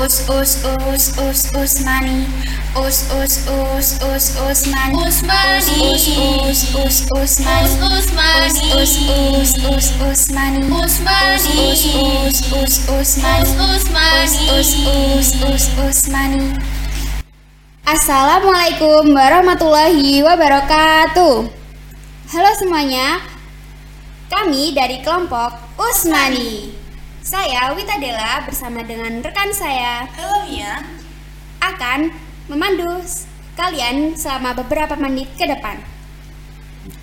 Us us us us Usmani Us us us us Usmani Usmani. Us us us Usmani Us Usmani. Us us us Usmani Usmani. Us us us Usmani Us Usmani. Us us us Usmani Assalamualaikum warahmatullahi wabarakatuh Halo semuanya Kami dari kelompok Usmani Saya Wita Dela bersama dengan rekan saya Halo Mia. akan memandu kalian selama beberapa menit ke depan.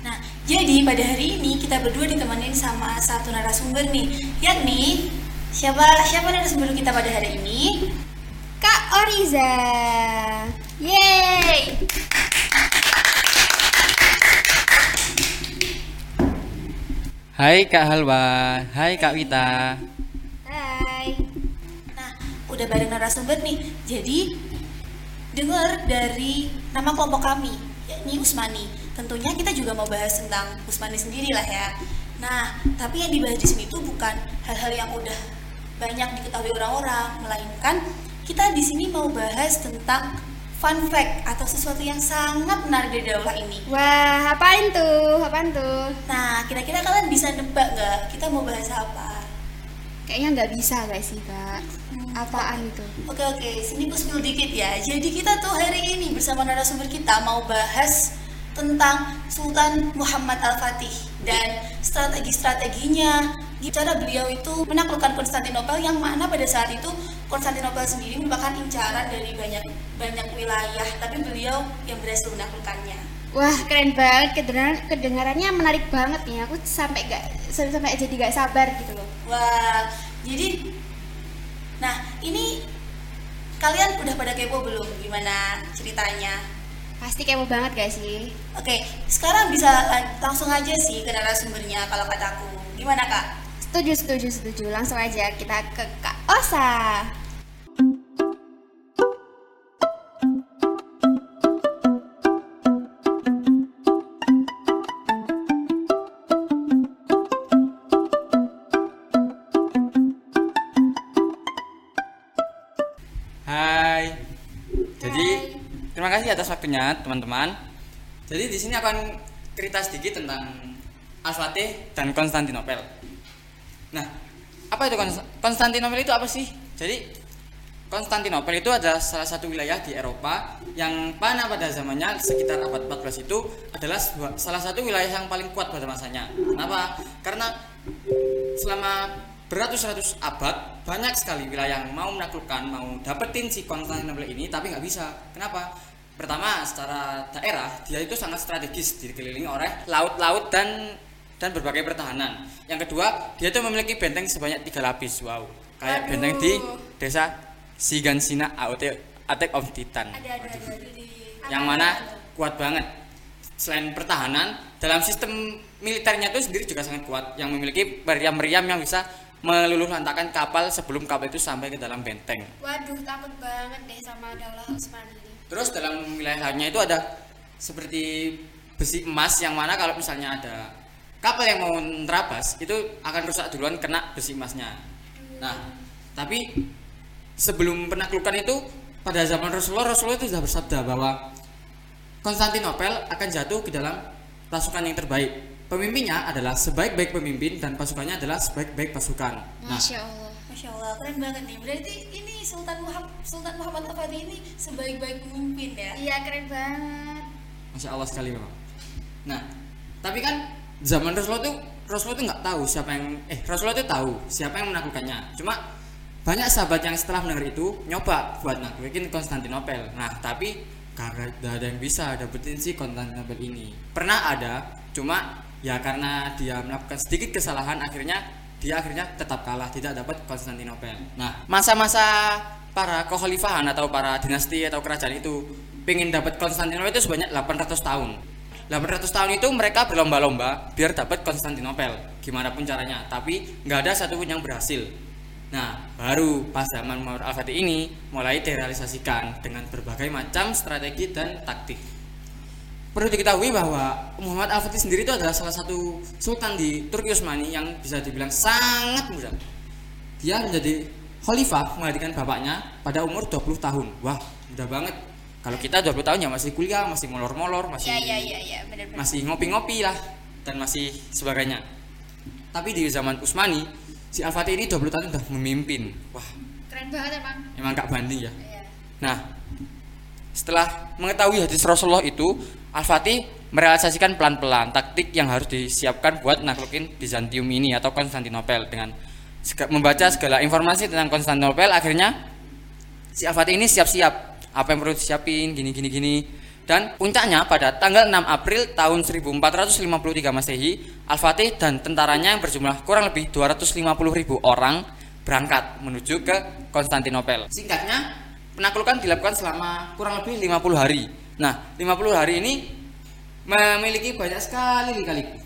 Nah, jadi pada hari ini kita berdua ditemenin sama satu narasumber nih, yakni siapa siapa narasumber kita pada hari ini? Kak Oriza. Yeay. Hai Kak Halwa, hai Kak Wita. Udah bareng narasumber nih. Jadi dengar dari nama kelompok kami, yakni Usmani. Tentunya kita juga mau bahas tentang Usmani sendiri lah ya. Nah, tapi yang dibahas di sini tuh bukan hal-hal yang udah banyak diketahui orang-orang, melainkan kita di sini mau bahas tentang fun fact atau sesuatu yang sangat menarik dari dakwah ini. Wah, apain tuh? Apaan tuh? Nah, kira-kira kalian bisa nebak nggak kita mau bahas apa? Kayaknya nggak bisa guys sih kak. Apaan itu? Oke oke, sini spill dikit ya. Jadi kita tuh hari ini bersama narasumber kita mau bahas tentang Sultan Muhammad Al-Fatih dan strategi-strateginya cara beliau itu menaklukkan Konstantinopel yang mana pada saat itu Konstantinopel sendiri merupakan incaran dari banyak banyak wilayah tapi beliau yang berhasil menaklukkannya. Wah keren banget kedengaran kedengarannya menarik banget nih aku sampai gak sampai jadi gak sabar gitu loh. Wah, jadi nah ini kalian udah pada kepo belum gimana ceritanya? Pasti kepo banget gak sih? Oke, sekarang bisa lan- langsung aja sih ke narasumbernya kalau kataku. Gimana kak? Setuju setuju setuju. Langsung aja kita ke Kak Osa. Kasih atas waktunya teman-teman. Jadi di sini akan cerita sedikit tentang Al-Fatih dan Konstantinopel. Nah, apa itu Kons- Konstantinopel itu apa sih? Jadi Konstantinopel itu adalah salah satu wilayah di Eropa yang mana pada zamannya sekitar abad 14 itu adalah sebuah- salah satu wilayah yang paling kuat pada masanya. Kenapa? Karena selama beratus-ratus abad banyak sekali wilayah yang mau menaklukkan mau dapetin si Konstantinopel ini tapi nggak bisa kenapa pertama secara daerah dia itu sangat strategis dikelilingi oleh laut-laut dan dan berbagai pertahanan. Yang kedua dia itu memiliki benteng sebanyak tiga lapis wow. Kayak Waduh. benteng di desa Sigansina AOT Attack of Titan. Ada ada ada, ada yang mana kuat banget. Selain pertahanan dalam sistem militernya itu sendiri juga sangat kuat yang memiliki meriam-meriam yang bisa meluluh lantakan kapal sebelum kapal itu sampai ke dalam benteng. Waduh takut banget deh sama Daulah Utsmani ini. Terus dalam wilayahnya itu ada seperti besi emas yang mana kalau misalnya ada kapal yang mau terabas itu akan rusak duluan kena besi emasnya nah tapi sebelum penaklukan itu pada zaman Rasulullah Rasulullah itu sudah bersabda bahwa Konstantinopel akan jatuh ke dalam pasukan yang terbaik. Pemimpinnya adalah sebaik-baik pemimpin dan pasukannya adalah sebaik-baik pasukan. Nah, Masya Allah. Masya Allah, keren banget nih. Berarti ini Sultan Muhammad Sultan Muhammad Al-Fatih ini sebaik-baik pemimpin ya. Iya keren banget. masya Allah sekali memang. Nah, tapi kan zaman Rasulullah itu Rasulullah itu nggak tahu siapa yang eh Rasulullah itu tahu siapa yang menaklukkannya. Cuma banyak sahabat yang setelah mendengar itu nyoba buat naklukin Konstantinopel. Nah, tapi karena tidak ada yang bisa dapetin si Konstantinopel ini. Pernah ada, cuma ya karena dia melakukan sedikit kesalahan akhirnya dia akhirnya tetap kalah tidak dapat Konstantinopel. Nah, masa-masa para kekhalifahan atau para dinasti atau kerajaan itu pengen dapat Konstantinopel itu sebanyak 800 tahun. 800 tahun itu mereka berlomba-lomba biar dapat Konstantinopel gimana pun caranya tapi nggak ada satupun yang berhasil nah baru pas zaman Muhammad Al-Fatih ini mulai direalisasikan dengan berbagai macam strategi dan taktik perlu diketahui bahwa Muhammad Al-Fatih sendiri itu adalah salah satu sultan di Turki Utsmani yang bisa dibilang sangat muda dia menjadi Khalifah menggantikan bapaknya pada umur 20 tahun. Wah, mudah banget. Kalau kita 20 tahun ya masih kuliah, masih molor-molor, masih Iya iya iya iya benar-benar. masih ngopi-ngopi lah dan masih sebagainya. Tapi di zaman Utsmani, si Al-Fatih ini 20 tahun sudah memimpin. Wah, Keren banget emang. emang gak banding ya. Iya. Nah, setelah mengetahui hadis Rasulullah itu, Al-Fatih merealisasikan pelan-pelan taktik yang harus disiapkan buat naklukin Bizantium ini atau Konstantinopel dengan membaca segala informasi tentang Konstantinopel. Akhirnya si Al-Fatih ini siap-siap apa yang perlu disiapin gini gini gini. Dan puncaknya pada tanggal 6 April tahun 1453 Masehi Al-Fatih dan tentaranya yang berjumlah kurang lebih 250 ribu orang berangkat menuju ke Konstantinopel. Singkatnya penaklukan dilakukan selama kurang lebih 50 hari. Nah 50 hari ini memiliki banyak sekali lika-liku.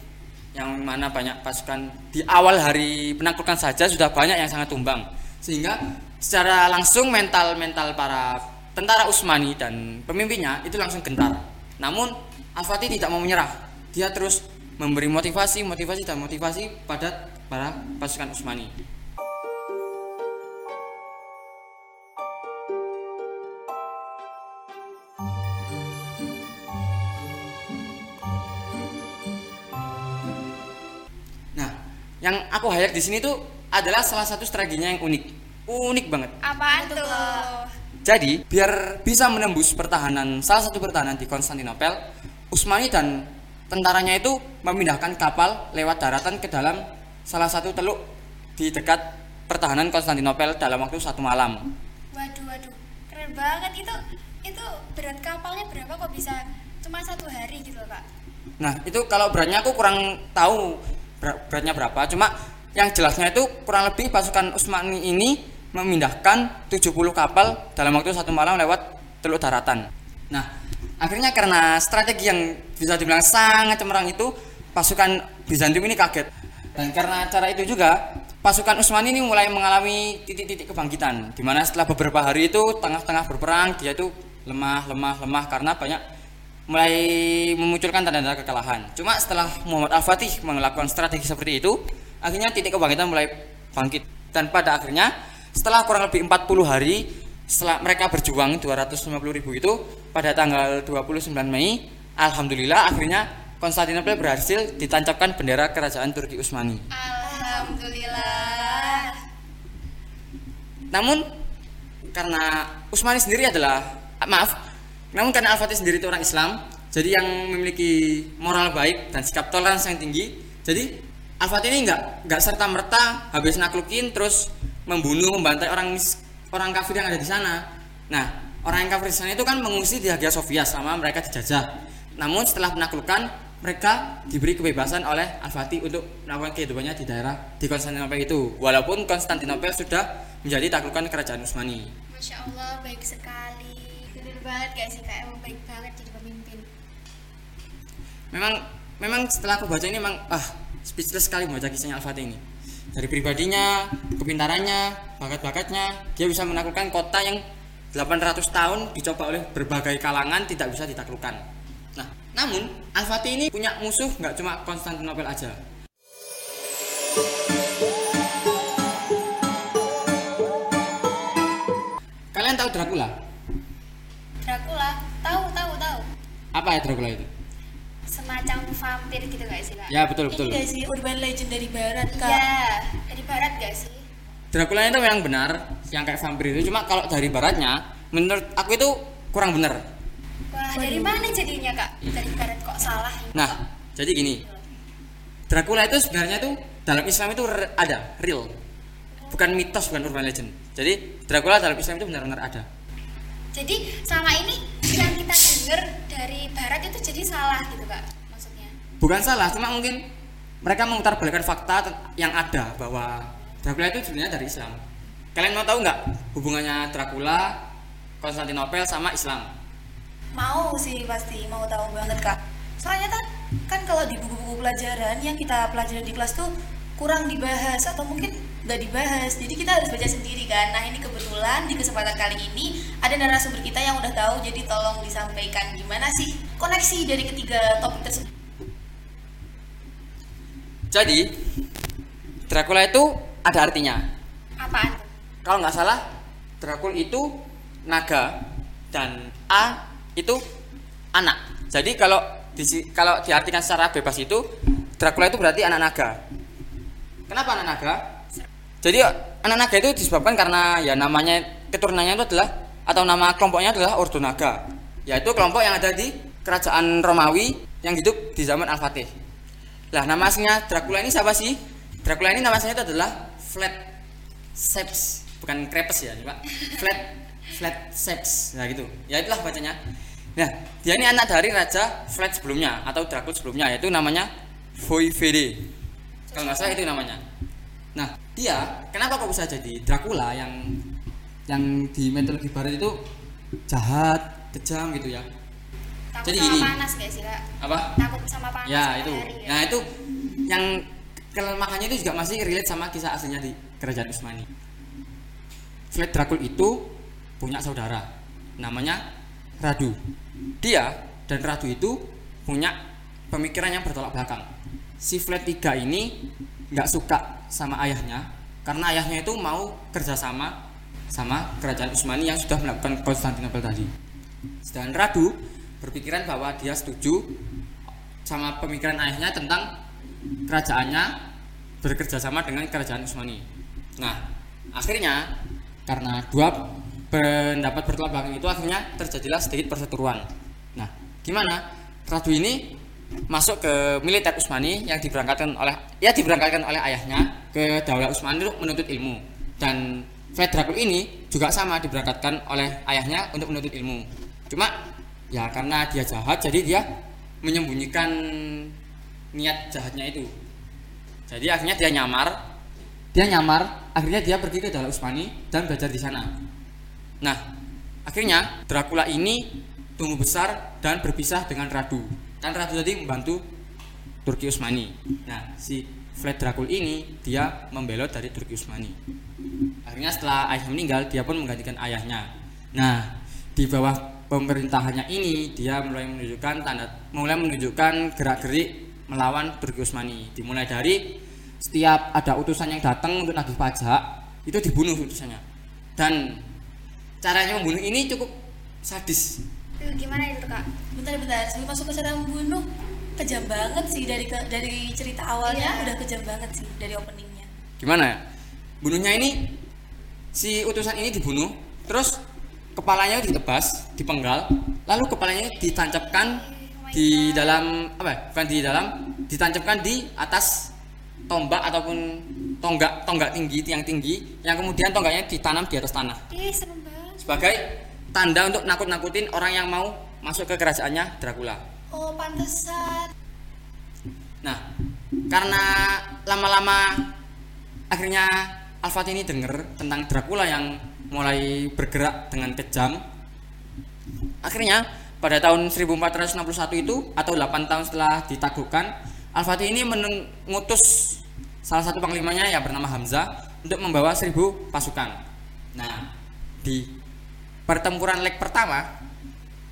Yang mana banyak pasukan di awal hari penaklukan saja sudah banyak yang sangat tumbang. Sehingga secara langsung mental mental para tentara Utsmani dan pemimpinnya itu langsung gentar. Namun Al-Fatih tidak mau menyerah. Dia terus memberi motivasi motivasi dan motivasi pada para pasukan Utsmani yang aku highlight di sini tuh adalah salah satu strateginya yang unik. Unik banget. Apaan Itu, tuh? Jadi, biar bisa menembus pertahanan salah satu pertahanan di Konstantinopel, Utsmani dan tentaranya itu memindahkan kapal lewat daratan ke dalam salah satu teluk di dekat pertahanan Konstantinopel dalam waktu satu malam. Waduh waduh. Keren banget itu. Itu berat kapalnya berapa kok bisa cuma satu hari gitu Kak? Nah, itu kalau beratnya aku kurang tahu beratnya berapa. Cuma yang jelasnya itu kurang lebih pasukan Utsmani ini memindahkan 70 kapal dalam waktu satu malam lewat teluk daratan. Nah, akhirnya karena strategi yang bisa dibilang sangat cemerlang itu, pasukan Bizantium ini kaget. Dan karena cara itu juga, pasukan Utsmani ini mulai mengalami titik-titik kebangkitan. Di mana setelah beberapa hari itu tengah-tengah berperang, dia itu lemah, lemah, lemah karena banyak mulai memunculkan tanda-tanda kekalahan. Cuma setelah Muhammad Al-Fatih melakukan strategi seperti itu, akhirnya titik kebangkitan mulai bangkit. Dan pada akhirnya setelah kurang lebih 40 hari setelah mereka berjuang 250 ribu itu pada tanggal 29 Mei Alhamdulillah akhirnya Konstantinopel berhasil ditancapkan bendera kerajaan Turki Utsmani. Alhamdulillah. Namun karena Utsmani sendiri adalah ah, maaf, namun karena Al-Fatih sendiri itu orang Islam, jadi yang memiliki moral baik dan sikap toleransi yang tinggi, jadi Al-Fatih ini nggak nggak serta merta habis naklukin terus membunuh membantai orang orang kafir yang ada di sana. Nah, orang yang kafir di sana itu kan mengungsi di Hagia Sophia sama mereka dijajah. Namun setelah penaklukan mereka diberi kebebasan oleh Al-Fatih untuk melakukan kehidupannya di daerah di Konstantinopel itu. Walaupun Konstantinopel sudah menjadi taklukan kerajaan Utsmani. Masya Allah baik sekali. Banget kak? Emang baik banget jadi pemimpin. Memang memang setelah aku baca ini memang ah speechless sekali membaca kisahnya Al-Fatih ini. Dari pribadinya, kepintarannya, bakat-bakatnya, dia bisa menaklukkan kota yang 800 tahun dicoba oleh berbagai kalangan tidak bisa ditaklukkan. Nah, namun Al-Fatih ini punya musuh nggak cuma Konstantinopel aja. Kalian tahu Dracula? Dracula, tahu tahu tahu. Apa ya Dracula itu? Semacam vampir gitu gak sih kak? Ya betul betul. Ini gak sih urban legend dari barat kak? Iya, dari barat gak sih? Dracula itu memang benar yang kayak vampir itu cuma kalau dari baratnya menurut aku itu kurang benar. Wah, dari mana jadinya kak? Dari barat kok salah? Nah, jadi gini. Dracula itu sebenarnya itu dalam Islam itu ada, real. Bukan mitos, bukan urban legend. Jadi Dracula dalam Islam itu benar-benar ada. Jadi selama ini yang kita dengar dari barat itu jadi salah gitu kak? Maksudnya? Bukan salah, cuma mungkin mereka memutarbalikkan fakta te- yang ada bahwa Dracula itu sebenarnya dari Islam. Kalian mau tahu nggak hubungannya Dracula, Konstantinopel sama Islam? Mau sih pasti, mau tahu banget kak. Soalnya kan, kan kalau di buku-buku pelajaran yang kita pelajari di kelas tuh kurang dibahas atau mungkin nggak dibahas. Jadi kita harus baca sendiri kan. Nah ini kebetulan di kesempatan kali ini ada narasumber kita yang udah tahu. Jadi tolong disampaikan gimana sih koneksi dari ketiga topik tersebut. Jadi Dracula itu ada artinya. Apaan tuh? kalau nggak salah Dracul itu naga dan A itu anak. Jadi kalau di, kalau diartikan secara bebas itu Dracula itu berarti anak naga. Kenapa anak naga? Jadi anak naga itu disebabkan karena ya namanya keturunannya itu adalah atau nama kelompoknya adalah Ordo Naga, yaitu kelompok yang ada di kerajaan Romawi yang hidup di zaman Al-Fatih. Lah nama aslinya Dracula ini siapa sih? Dracula ini nama aslinya itu adalah Flat Seps, bukan Krepes ya, Pak. Flat Flat Seps. Nah gitu. Ya itulah bacanya. Nah, dia ini anak dari raja Flat sebelumnya atau Dracula sebelumnya yaitu namanya Voivode. Kalau nggak salah itu namanya. Nah, dia kenapa kok bisa jadi Dracula yang yang di mitologi barat itu jahat, kejam gitu ya? Takut Jadi sama gini. panas gak sih kak? Apa? Takut sama panas. Ya sama itu. matahari, ya? Nah itu yang kelemahannya itu juga masih relate sama kisah aslinya di kerajaan Utsmani. Vlad Dracul itu punya saudara namanya Radu. Dia dan Radu itu punya pemikiran yang bertolak belakang. Si Vlad III ini nggak suka sama ayahnya karena ayahnya itu mau kerjasama sama kerajaan Utsmani yang sudah melakukan Konstantinopel tadi. Sedangkan Radu berpikiran bahwa dia setuju sama pemikiran ayahnya tentang kerajaannya bekerja sama dengan kerajaan Utsmani. Nah, akhirnya karena dua pendapat bertolak belakang itu akhirnya terjadilah sedikit perseteruan. Nah, gimana? Radu ini masuk ke militer Utsmani yang diberangkatkan oleh ya diberangkatkan oleh ayahnya ke Daulah Utsmani untuk menuntut ilmu dan Vlad Dracul ini juga sama diberangkatkan oleh ayahnya untuk menuntut ilmu. Cuma ya karena dia jahat jadi dia menyembunyikan niat jahatnya itu. Jadi akhirnya dia nyamar, dia nyamar, akhirnya dia pergi ke Daulah Utsmani dan belajar di sana. Nah, akhirnya Dracula ini tumbuh besar dan berpisah dengan Radu. Kan Radu tadi membantu Turki Utsmani. Nah, si Vlad Dracul ini dia membelot dari Turki Utsmani. Akhirnya setelah ayahnya meninggal, dia pun menggantikan ayahnya. Nah, di bawah pemerintahannya ini dia mulai menunjukkan tanda mulai menunjukkan gerak-gerik melawan Turki Utsmani. Dimulai dari setiap ada utusan yang datang untuk nagih pajak, itu dibunuh utusannya. Dan caranya membunuh ini cukup sadis. Gimana itu kak? bentar-bentar sebelum masuk ke cara membunuh kejam banget sih dari ke, dari cerita awalnya Iya. udah kejam banget sih dari openingnya Gimana ya? Bunuhnya ini si utusan ini dibunuh, terus kepalanya ditebas, dipenggal, lalu kepalanya ditancapkan di dalam apa? ya? Bukan di dalam, ditancapkan di atas tombak ataupun tonggak tonggak tinggi tiang tinggi yang kemudian tonggaknya ditanam di atas tanah Ih banget. sebagai tanda untuk nakut-nakutin orang yang mau masuk ke kerajaannya Dracula. Oh pantesan Nah, karena lama-lama akhirnya Alfat ini dengar tentang Dracula yang mulai bergerak dengan kejam. Akhirnya pada tahun 1461 itu atau 8 tahun setelah ditaklukkan, Al-Fatih ini mengutus salah satu panglimanya yang bernama Hamzah untuk membawa 1000 pasukan. Nah, di pertempuran leg pertama,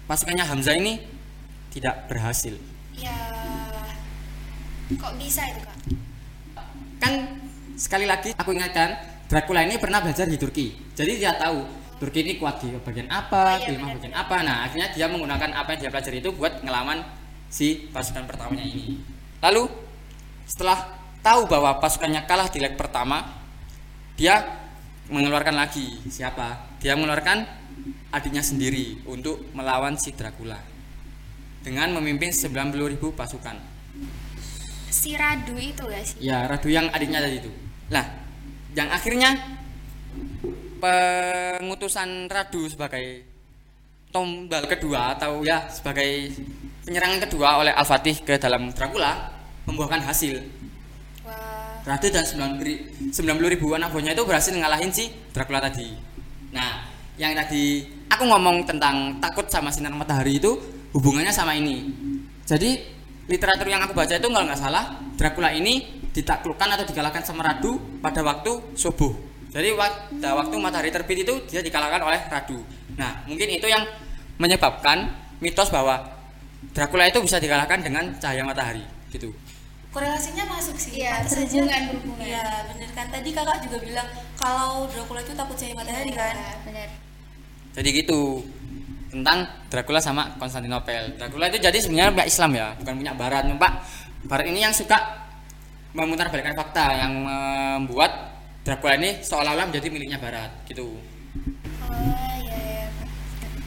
pasukannya Hamzah ini tidak berhasil. Ya. Kok bisa itu kak? kan sekali lagi aku ingatkan Dracula ini pernah belajar di Turki jadi dia tahu Turki ini kuat di bagian apa, Oh, iya, di bagian apa. Nah, akhirnya dia menggunakan apa yang dia pelajari itu buat ngelawan si pasukan pertamanya ini. Lalu setelah tahu bahwa pasukannya kalah di leg pertama, dia mengeluarkan lagi siapa? Dia mengeluarkan adiknya sendiri untuk melawan si Dracula dengan memimpin 90.000 pasukan. Si Radu itu gak sih? Ya, Radu yang adiknya tadi itu. Lah, yang akhirnya pengutusan Radu sebagai tombal kedua atau ya sebagai penyerangan kedua oleh Al-Fatih ke dalam Dracula membuahkan hasil. Wah. Radu dan 90 ribu anak buahnya itu berhasil ngalahin si Dracula tadi. Nah, yang tadi aku ngomong tentang takut sama sinar matahari itu hubungannya sama ini. Jadi literatur yang aku baca itu kalau nggak salah Dracula ini ditaklukkan atau dikalahkan sama Radu pada waktu subuh. Jadi pada waktu matahari terbit itu dia dikalahkan oleh Radu. Nah, mungkin itu yang menyebabkan mitos bahwa Dracula itu bisa dikalahkan dengan cahaya matahari gitu. korelasinya masuk sih Iya, berhubungan, berhubungan. iya bener kan tadi kakak juga bilang kalau Dracula itu takut cahaya matahari kan Iya, benar Jadi gitu tentang Dracula sama Konstantinopel. Dracula itu jadi sebenarnya pihak Islam ya, bukan punya Barat. Pak Barat ini yang suka memutarbalikkan fakta yang membuat Dracula ini seolah-olah menjadi miliknya Barat gitu. oh iya iya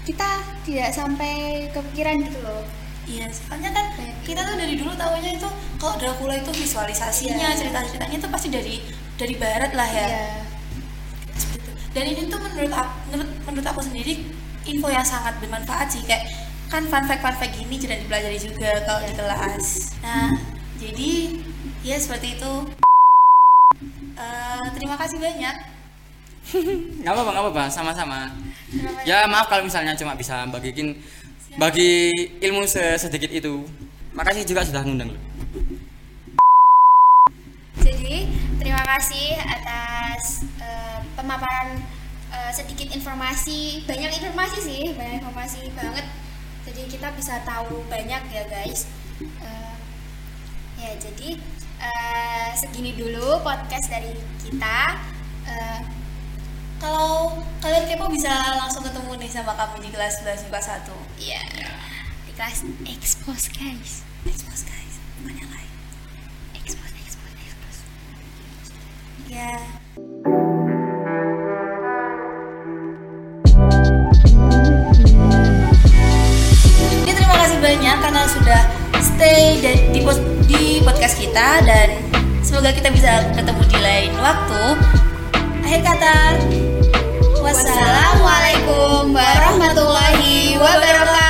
kita tidak sampai kepikiran gitu loh Iya, soalnya kan kita tuh dari dulu tahunya itu kalau Dracula itu visualisasinya, Iya. cerita-ceritanya itu pasti dari dari barat lah ya. Iya. Seperti itu. Dan ini tuh menurut aku, menurut, menurut aku sendiri info yang sangat bermanfaat sih kayak kan fun fact fun fact gini sudah dipelajari juga kalau Iya. di kelas. Nah, jadi ya seperti itu. Eh, terima kasih banyak. Nggak apa-apa, nggak apa-apa, sama-sama. Ya maaf kalau misalnya cuma bisa bagiin bagi ilmu se- sedikit itu. Makasih juga sudah ngundang. Jadi terima kasih atas eh, pemaparan eh, sedikit informasi, banyak informasi sih, banyak informasi banget. Jadi kita bisa tahu banyak ya guys. Eh, ya jadi eh, segini dulu podcast dari kita. Eh, Kalau kalian kepo bisa langsung ketemu nih sama kami di kelas 11 MIPA 1. ya di kelas expose guys. Expose guys, bukan yang lain. Expose, expose, expose. Ya. Jadi stay di, di podcast kita dan semoga kita bisa ketemu di lain waktu. Akhir kata, wassalamualaikum warahmatullahi wabarakatuh.